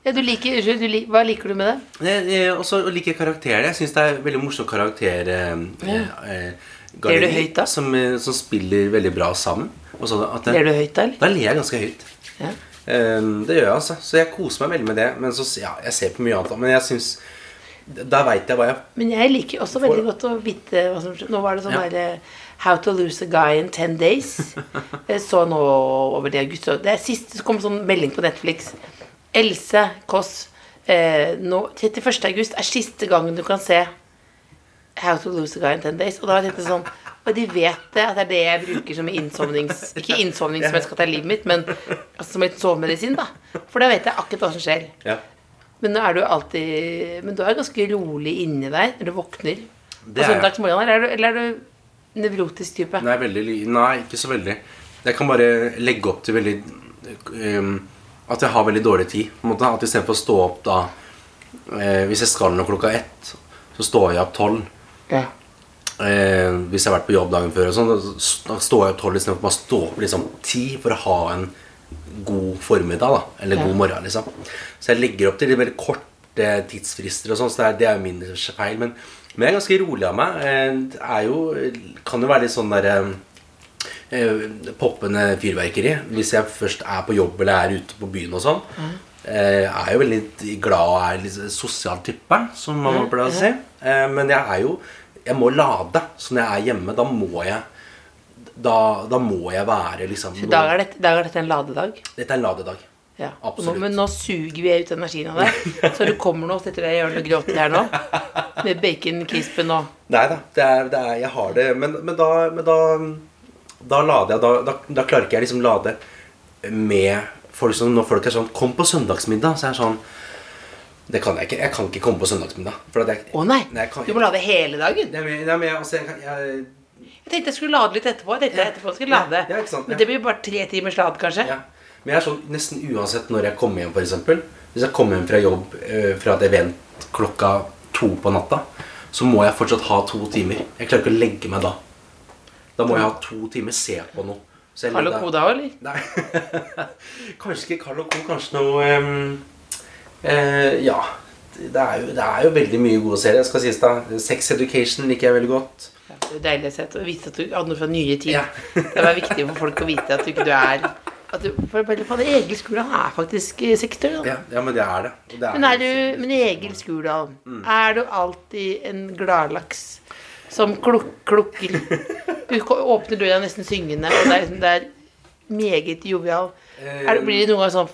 Ja, du liker, du hva liker du med det? Eh, eh, Og så liker jeg karakterer Jeg syns det er veldig morsomt karakter eh, eh, Ler du høyt da? Som, eh, som spiller veldig bra sammen. Det, Ler du høyt da, eller? Da ler jeg ganske høyt. Ja. Um, det gjør jeg, altså. Så jeg koser meg veldig med det. Men så, ja, jeg ser på mye annet. Men jeg syns Da veit jeg hva jeg Men jeg liker også veldig godt å vite hva som skjer. Nå var det sånn Ja. der eh, How to lose a guy in 10 days. Jeg så nå over det august. Det er sist det kom sånn melding på Netflix. Else Kåss. Eh, nå, 31. august er siste gangen du kan se How to lose a guy in 10 days. Og da tenkte jeg sånn Og de vet det, at det er det jeg bruker som innsovnings... Ikke innsovning som jeg skal ta livet mitt, men altså, som et sovemedisin, da. For da vet jeg akkurat hva som skjer. Ja. Men nå er du alltid Men du er ganske rolig inni deg når du våkner Det er jeg. Eller er du, eller er du nevrotisk type? Nei, veldig, nei, ikke så veldig. Jeg kan bare legge opp til veldig um, At jeg har veldig dårlig tid. På en måte. At istedenfor å stå opp da eh, Hvis jeg skal noe klokka ett, så står jeg opp tolv. Ja. Eh, hvis jeg har vært på jobb dagen før, og sånn, da står jeg opp tolv istedenfor bare å stå opp liksom ti for å ha en god formiddag. da Eller Ja. god morgen, liksom. Så jeg legger opp til litt veldig korte tidsfrister og sånn, så det er, det er jo min feil. Men, men jeg er ganske rolig av meg. Eh, Det er jo Kan jo være litt sånn derre eh, poppende fyrverkeri. Hvis jeg først er på jobb eller er ute på byen og sånn. Mm. jeg er jo veldig glad og er litt sosial type, som man pleier å si. Eh, men jeg er jo Jeg må lade. Så når jeg er hjemme, da må jeg Da, da må jeg være liksom I dag er, dette, dag er dette en ladedag. Dette er en ladedag. Ja. Absolutt. Nå, men nå suger vi ut energien av deg. Så du kommer nå setter deg i hjørnet og gråter her nå. Med baconcrispen og Nei da, det er, det er, jeg har det Men, men, da, men da, da lader jeg da, da klarer ikke jeg liksom lade med folk som Når folk er sånn 'Kom på søndagsmiddag', så er jeg sånn Det kan jeg ikke. Jeg kan ikke komme på søndagsmiddag. Å nei! jeg kan, Du må lade hele dagen. Nei, men, nei, men altså, jeg, jeg, Jeg tenkte jeg skulle lade litt etterpå. Jeg tenkte jeg etterpå skulle lade. Ja, ja, Men det blir bare tre timers lad, kanskje. ja. Men jeg er sånn nesten uansett når jeg kommer hjem, f.eks. Hvis jeg kommer hjem fra jobb eh, fra et event klokka to på natta, så må jeg fortsatt ha to timer. Jeg klarer ikke å legge meg da. Da må jeg ha to timer se på noe. Så Carl og Co da, eller? Nei. kanskje ikke Carl og Co. Kanskje noe ehm, eh, Ja. Det er, jo, det er jo veldig mye gode serier. Skal sies da Sex Education liker jeg veldig godt. Ja, det er deilig å vite at du hadde noe fra nye tid. Ja. det var viktig for folk å vite at du ikke du er at du, For for det Egil Skurdal er faktisk eh, 60 år. da. Ja, ja men det er det. Det er Men er du Men Egil Skurdal, Mm. er du alltid en gladlaks som kluk, klukker Du åpner døra nesten syngende, og det er, liksom- det er meget jovial. Er, blir du noen gang sånn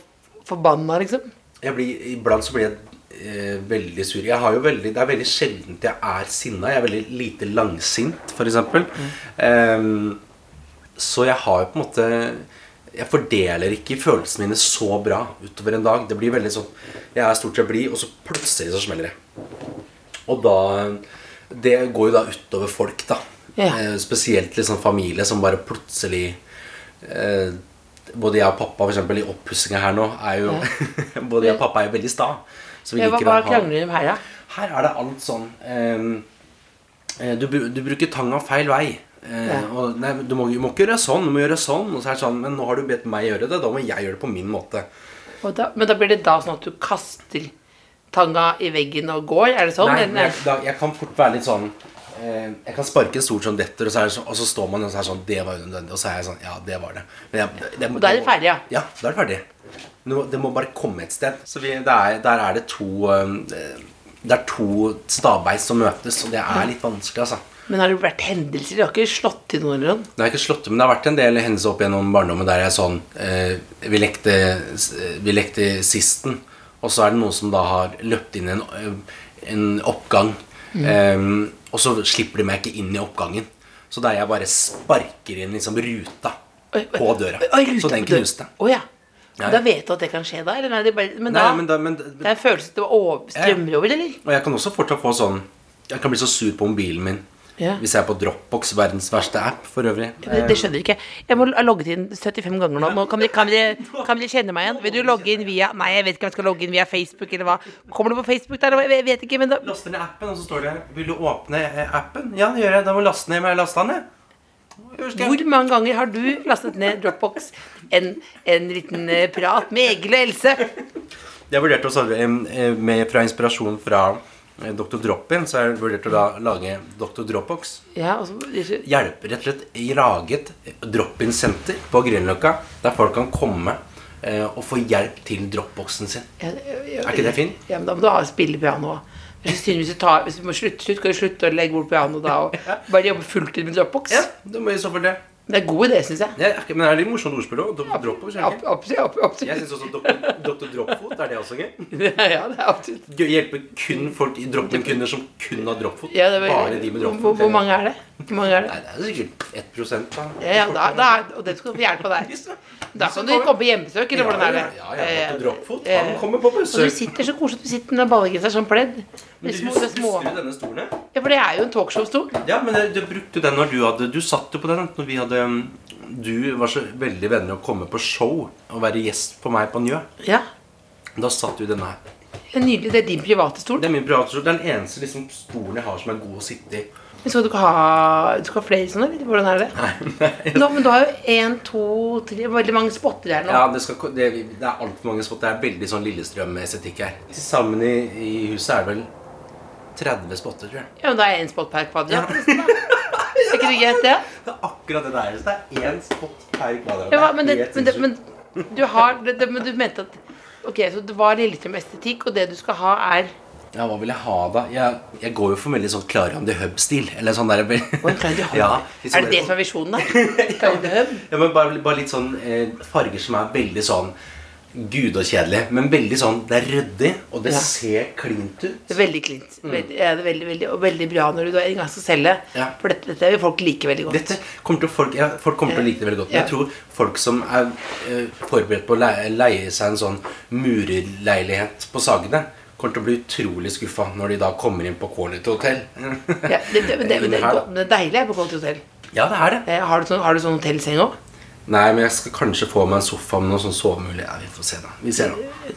forbanna, liksom? Jeg blir, Iblant så blir jeg eh, veldig sur. Jeg har jo veldig, det er veldig sjeldent jeg er sinna. Jeg er veldig lite langsint, f.eks. Um, så jeg har jo på en måte Jeg fordeler ikke følelsene mine så bra utover en dag. Det blir veldig sånn Jeg er stort sett blid, og så plutselig så smeller det. Og da Det går jo da utover folk, da. Eh, spesielt liksom familie som bare plutselig eh, Både jeg og pappa for eksempel, i oppussinga her nå er jo Både jeg og pappa er jo veldig sta. Så vi Ja, liker hva hva krangler dere om her, da? Her er det alt sånn eh, du, du bruker tanga feil vei. Eh, Ja. og, nei, du, må, du må ikke gjøre sånn, du må gjøre sånn. Og så er det sånn, Men nå har du bedt meg gjøre det, da må jeg gjøre det på min måte. Da, men da blir det da sånn at du kaster tanga i veggen og går? Er det sånn? Nei, jeg, da, jeg kan fort være litt sånn Jeg kan sparke en stol som detter, og så, det sånn, og så står man og så er sånn Det var unødvendig. Og så er jeg sånn Ja, det var det. Men jeg, det, det, må- Da er det ferdig, ja. Ja, da er det ferdig. Må, det må bare komme et sted. Så vi, det er, der er det to um, Det er to stabeis som møtes, og det er litt vanskelig, altså. Men har det vært hendelser? Du har ikke slått til noen eller? Det har ikke slått til, men det har vært en del hendelser opp gjennom barndommen der jeg er sånn eh, vi, lekte, vi lekte sisten, og så er det noen som da har løpt inn i en, eh, en oppgang. Eh, og så slipper de meg ikke inn i oppgangen. Så der jeg bare sparker inn liksom ruta Oi, oi, på døra. oi, ruta så den knuste. Oh, ja. Ja. Da vet du at det kan skje da? Eller nei, det bare, men Nei, da, men da men, det er en følelse det over, strømmer over, eller? Og jeg kan også fortsatt få sånn Jeg kan bli så sur på mobilen min Ja. hvis jeg er på Dropbox, verdens verste app for øvrig. Det, det skjønner jeg ikke. Jeg må ha logget inn 75 ganger nå. nå kan, dere, kan, dere, kan dere kjenne meg igjen? Vil du logge inn via Nei, jeg vet ikke om jeg skal logge inn via Facebook eller hva. Kommer du på Facebook der? Jeg vet ikke, men da Laster ned appen, og så står det Vil du åpne eh, appen? Ja, det gjør jeg. Da må jeg laste ned. Men jeg lasta den. Hvor mange ganger har du lastet ned Dropbox? En, en liten eh, prat med Egil og Else. Jeg vurderte å svare eh, med, fra inspirasjon fra Dr. Drop-In, så har jeg vurdert å da lage Dr. Dropbox. Ja, altså, ikke... Hjelpe, rett og slett lage et drop-in-senter på Grünerløkka, der folk kan komme eh, og få hjelp til dropboxen sin. ja, Er ikke det fint? Ja, men da må du ha spille piano. Hvis du, tar, hvis du må slutte, slutt, kan du slutte å legge bort piano da og bare jobbe fulltid med Dropbox. Ja, du må i så fall det. Det er god idé, syns jeg. Ja, men det er litt morsomt ordspill òg. Absolutt. Jeg syns også Dr. Dr. Dropfot er det også gøy. Ja, det er absolutt. Hjelpe kun folk i drop-in-kunder som kun har dropfot. Ja, Bare de med hvor, hvor mange er det? Hvor mange er det? Nei, det er sikkert 1 da. Ja, ja, da, da, og det skal vi hjelpe deg. Da kan du komme på hjemmesøk, eller hvordan er det? Ja, ja, ja, Dr. Dropfot. Eh, Han kommer på Og du sitter så koselig, du sitter med ballegenser som pledd. Men du husker du denne stolen? Ja, for det er jo en talkshow-stol. Ja, men du brukte den når du hadde Du satt jo på den når vi hadde um, Du var så veldig vennlig å komme på show og være gjest på meg på Njø. Ja. Da satt du i denne her. Det er nydelig. Det er din private stol. Det er min private stol. Det er den eneste liksom, stolen jeg har som er god å sitte i. Men skal du ikke ha, du skal ha flere sånne? eller Hvordan er det? Nå, men du har jo én, to, tre Veldig mange spotter her nå. Ja, det, skal, det, det er altfor mange spotter. Det er veldig sånn Lillestrøm-estetikk her. Til sammen i, i huset er det vel 30 spotter, tror jeg. Ja, men da er én spot per kvadrat. Ja. Er ikke det greit, det? Det er akkurat det der. Så det er én spot per kvadrat. Ja, men, det, men, det, men du har Men du mente at Ok, så det var Lillestrøm-estetikk, og det du skal ha, er Ja, hva vil jeg ha da? Jeg, jeg går jo for veldig sånn Clarion de Hub-stil. Eller sånn der. Ja, Er det det som er visjonen, da? Clarion de Hub? Ja, men bare, bare litt sånn eh, farger som er veldig sånn gudakjedelig. Men veldig sånn Det er ryddig, og det Ja. ser klint ut. Det er veldig klint. Veldig, ja, det er veldig, veldig, og veldig bra når du da en gang skal selge. Ja. For dette, dette vil folk like veldig godt. Dette kommer til folk, ja, folk kommer til å like det veldig godt. Jeg tror folk som er uh, forberedt på å leie, leie seg en sånn murerleilighet på Sagene, kommer til å bli utrolig skuffa når de da kommer inn på Quality Hotel. Ja, det, det, det, det, det, det er deilig på Quality Hotel. Ja, det er det. Eh, Har du sånn, har du sånn hotellseng òg? Nei, men jeg skal kanskje få meg en sofa med noe sånn sovemulig. Ja, vi får se, da. Vi ser, da.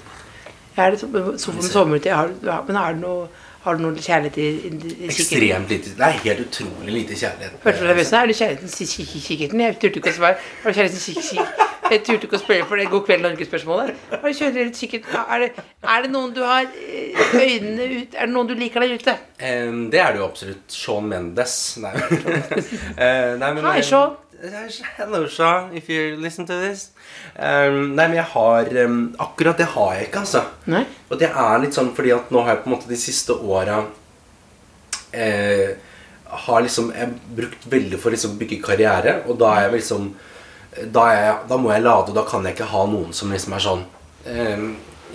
Er det sofa med sovemulighet? Ja, men har du noe, har du noe kjærlighet i, i, i? Ekstremt lite. Er helt utrolig lite kjærlighet. Hørte du det, Vøsen? Er du kjærligheten i kik- kik- kikkerten? Jeg turte ikke å svare. Har du kjærligheten i Jeg turte ikke å spørre for det God kveld Norge-spørsmålet. Har du kjærligheten i kikkerten? Er det, er det noen du har eh, øynene ut Er det noen du liker der ute? Um, det er det jo absolutt. Sean Mendes. Nei, Eh, nei men Hei, Sean. Hello, Sean, if you listen to this. Um, nei, men jeg har um, Akkurat det har jeg ikke, altså. Nei? Og det er litt sånn fordi at nå har jeg på en måte de siste åra eh, Har liksom jeg brukt veldig for å liksom bygge karriere, og da er jeg liksom da, er jeg, da må jeg lade, og da kan jeg ikke ha noen som liksom er sånn eh,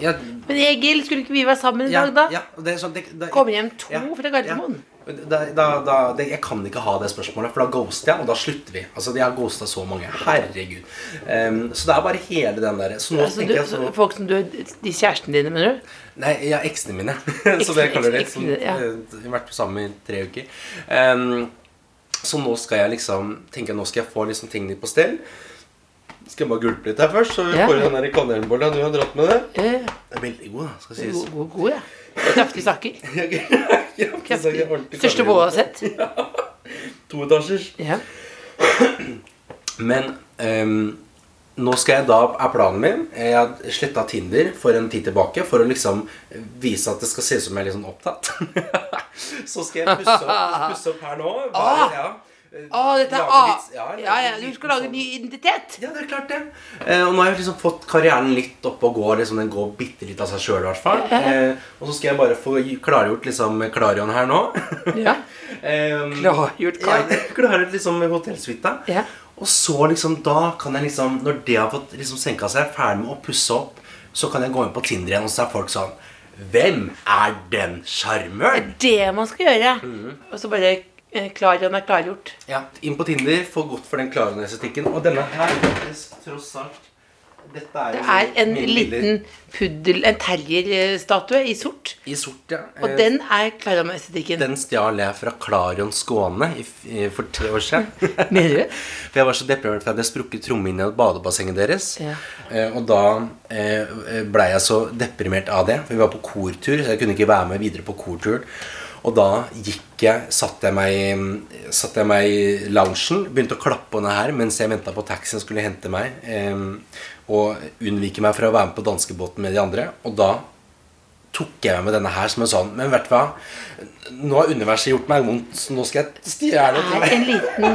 jeg, Men Egil, skulle ikke vi være sammen i ja, dag, da? ja, det er sånn, det, det, Kommer hjem to ja, fra Gardermoen. ja. Da, da, da, det, jeg kan ikke ha det spørsmålet, for da ghoster jeg, og da slutter vi. Altså, Jeg har ghosta så mange. Herregud. Um, så det er bare hele den der Så nå Altså, du, jeg så, folk som du De kjærestene dine, mener du? Nei, ja, eksene mine. så det jeg kaller det. Som, ja. eh, Vi har vært sammen i tre uker. Um, så nå skal jeg liksom tenker jeg, Nå skal jeg få liksom tingene på stell. Skal jeg bare gulpe litt her først, så vi Ja. får den der kanelbolla du har dratt med det. Ja. Det er veldig god, da, skal sies. god, god, god, ja. Kraftige saker. Ja, Kraftig. ordentlig Største boa jeg har sett. Toetasjers. Ja. Men um, nå skal jeg da, er planen min Jeg har sletta Tinder for en tid tilbake for å liksom vise at det skal se ut som jeg er litt sånn opptatt. Så skal jeg pusse opp, pusse opp her nå. Bare, ja. Å, dette er A. litt- ja, Ja, ja, du skal lage en ny identitet. Ja, det er klart det. Eh, og nå har jeg liksom fått karrieren litt opp og går. Liksom, den går bitte litt av seg sjøl, i hvert fall. Eh, og så skal jeg bare få klargjort liksom Klarion her nå. Ja. Em, Klargjort ja, klargjort liksom hotellsuita. Ja. Og så liksom da kan jeg liksom Når det har fått liksom senka seg, ferdig med å pusse opp, så kan jeg gå inn på Tinder igjen, og så er folk sånn Hvem er den sjarmøren? Det man skal gjøre. Mm. Og så bare eh, Klarion er klargjort. Ja, inn på Tinder, få godt for den Klarion-estetikken. Og denne her tross alt Dette er, Det er en liten puddel, en terrierstatue i sort. I sort, ja. Og Eh, den er Klarion-estetikken. Den stjal jeg fra Klarion Skåne i, i, for tre år siden. Mener du? For jeg var så deprimert for jeg hadde sprukket trommehinna i badebassenget deres. Ja. Eh, og da eh, blei jeg så deprimert av det. For vi var på kortur, så jeg kunne ikke være med videre på korturen. Og da gikk jeg, satte jeg meg, satte jeg meg i loungen, begynte å klappe henne her mens jeg venta på taxien skulle hente meg. Eh, og unnvike meg fra å være med på danskebåten med de andre. Og da tok jeg meg med denne her som en sånn Men vet du hva? Nå har universet gjort meg vondt, så nå skal jeg stjele Det er en liten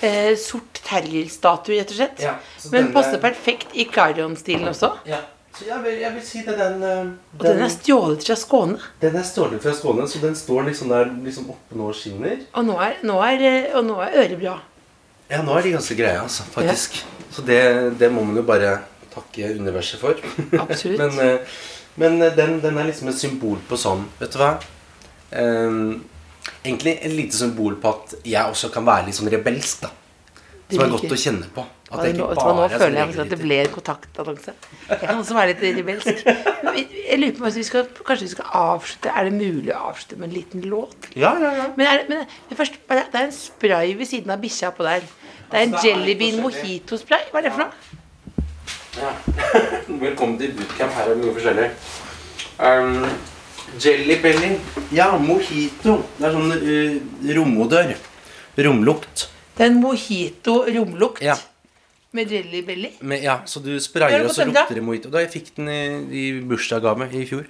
eh, sort terrierstatue, rett og slett. Ja, Men denne- passer perfekt i Clarion-stilen også. Ja, så jeg vil, jeg vil si det den den Og den er stjålet fra Skåne. Den er stjålet fra Skåne, så den står liksom der liksom oppe nå og skinner. Og nå er, nå er, eh, og nå er øret bra. Ja, nå er de ganske greie, altså, faktisk. Så det, det må man jo bare takke universet for. Absolutt. men eh, men eh, den, den er liksom et symbol på sånn Vet du hva? Um, egentlig et lite symbol på at jeg også kan være litt sånn rebelsk, da. Som er godt å kjenne på. At det nå, ikke bare nå er føler jeg sånn at det ble en kontaktannonse. Jeg kan også være litt rebelsk. Jeg lurer på om vi skal, Kanskje vi skal avslutte Er det mulig å avslutte med en liten låt? Ja, ja, ja. Men, er det, men det, først, det er en spray ved siden av bikkja på der. Det er en Altså, det Jelly Bean litt forskjellig. mojito-spray. Hva er det for noe? Velkommen til bootcamp. Her er det mye forskjellig. Um, jelly belly. Ja, mojito. Det er sånn uh, romodør. Romlukt. Det er en mojito-romlukt. Ja. Med Jelly Belly. Men, ja, så du sprayer, og så lukter det mojito. Da jeg fikk den i, i bursdagsgave i fjor.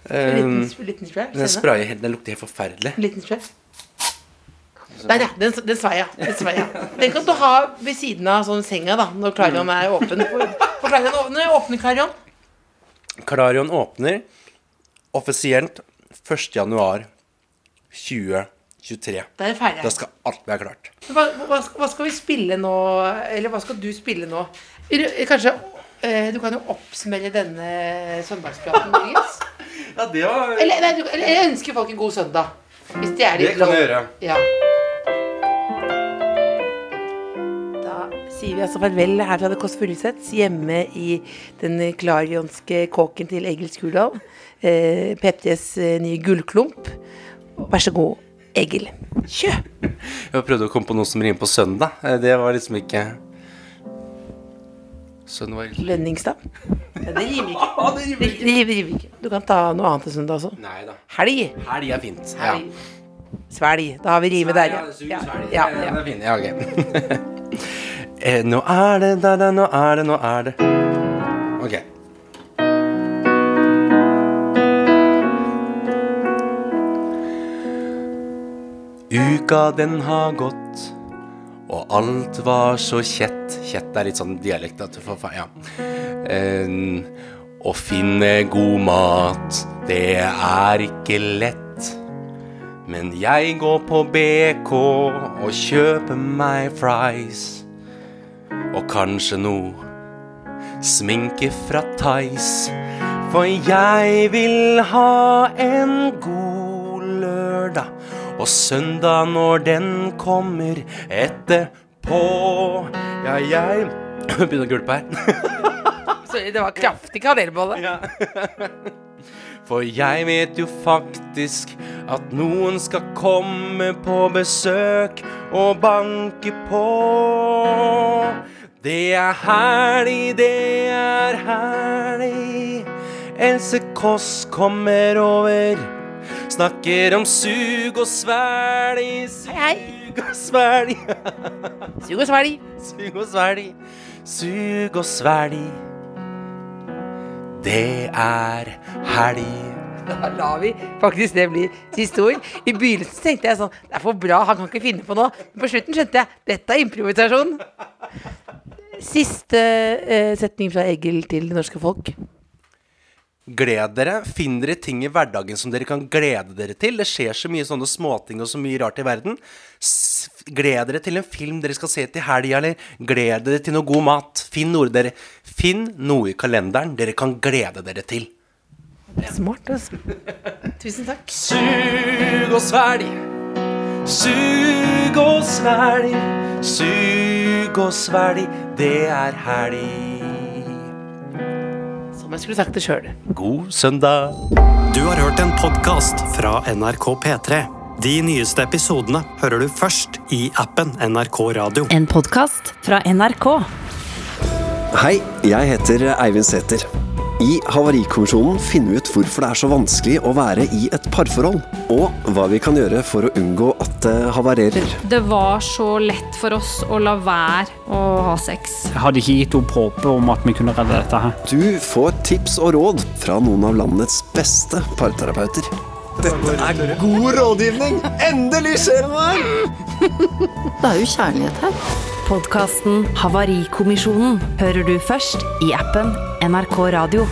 Um, liten, ehm, liten spray, den sprayer den lukter helt forferdelig. Liten spray. Der, ja. Den, den svei, ja. Den kan du ha ved siden av sånn senga da når Klarion er åpen. For Klarion åpner, åpner Klarion? Klarion åpner offisielt 1.1.2022. 23. Der er ferdig. Da skal alt være klart. Hva, hva, hva, skal vi spille nå? Eller hva skal du spille nå? Kanskje eh, Du kan jo oppsummere denne søndagspraten, Nils. ja, det var eller, nei, du, eller, jeg ønsker folk en god søndag. Hvis de er litt Det kan du gjøre. Ja. sier vi altså farvel her fra det Kåss Furuseths, hjemme i den klarionske kåken til Egil Skurdal. Eh, PTs eh, nye gullklump. Vær så god. Egil. Kjø! Jeg prøvde å komme på noe som rimer på søndag. Eh, Det var liksom ikke Søndag Lønningsdag. Ja, det rimer ikke. Det, det rimer ikke. Du kan ta noe annet til søndag også. Nei da. Helg. Helg er fint. Ja. Svelg. Da har vi rimet der, ja. Ja. Det er fint. Ja, ok. Eh, nå er det, da, da, nå er det, nå er det Ok. Uka den har gått, og alt var så kjett. Kjett er litt sånn dialekt at du får fa- Ja. Uh, å finne god mat, det er ikke lett. Men jeg går på BK og kjøper meg fries. Og kanskje noe sminke fra Tice. For jeg vil ha en god. Og søndag når den kommer etterpå. Ja, jeg Begynner å gulpe her. Sorry, det var kraftig kanelbolle. For jeg vet jo faktisk at noen skal komme på besøk og banke på. Det er herlig, det er herlig. Else Kåss kommer over. Snakker om sug og svelg, sug og svelg. Sug og svelg. Sug og svelg, sug og svelg. Det er helg. Da lar vi faktisk det bli siste ord. I begynnelsen tenkte jeg sånn Det er for bra, han kan ikke finne på noe. Men på slutten skjønte jeg dette er improvisasjon. Siste eh, setning fra Egil til det norske folk. Gled dere. Finn dere ting i hverdagen som dere kan glede dere til. Det skjer så mye sånne småting og så mye rart i verden. Gled dere til en film dere skal se til helga, eller gled dere til noe god mat. Finn noe dere Finn noe i kalenderen dere kan glede dere til. Smart, altså. Tusen takk. Sug og svelg. Sug og svelg. Sug og svelg. Det er helg. Som jeg skulle sagt det sjøl. God søndag. Du har hørt en podkast fra NRK P3. De nyeste episodene hører du først i appen NRK Radio. En podkast fra NRK. Hei, jeg heter Eivind Sæther. I Havarikommisjonen finner vi ut hvorfor det er så vanskelig å være i et parforhold, og hva vi kan gjøre for å unngå at det havarerer. Det var så lett for oss å la være å ha sex. Jeg hadde ikke gitt opp håpet om at vi kunne redde dette her. Du får tips og råd fra noen av landets beste parterapeuter. Dette er god rådgivning! Endelig skjer det noe! Det er jo kjærlighet her. Podkasten Havarikommisjonen hører du først i appen NRK Radio.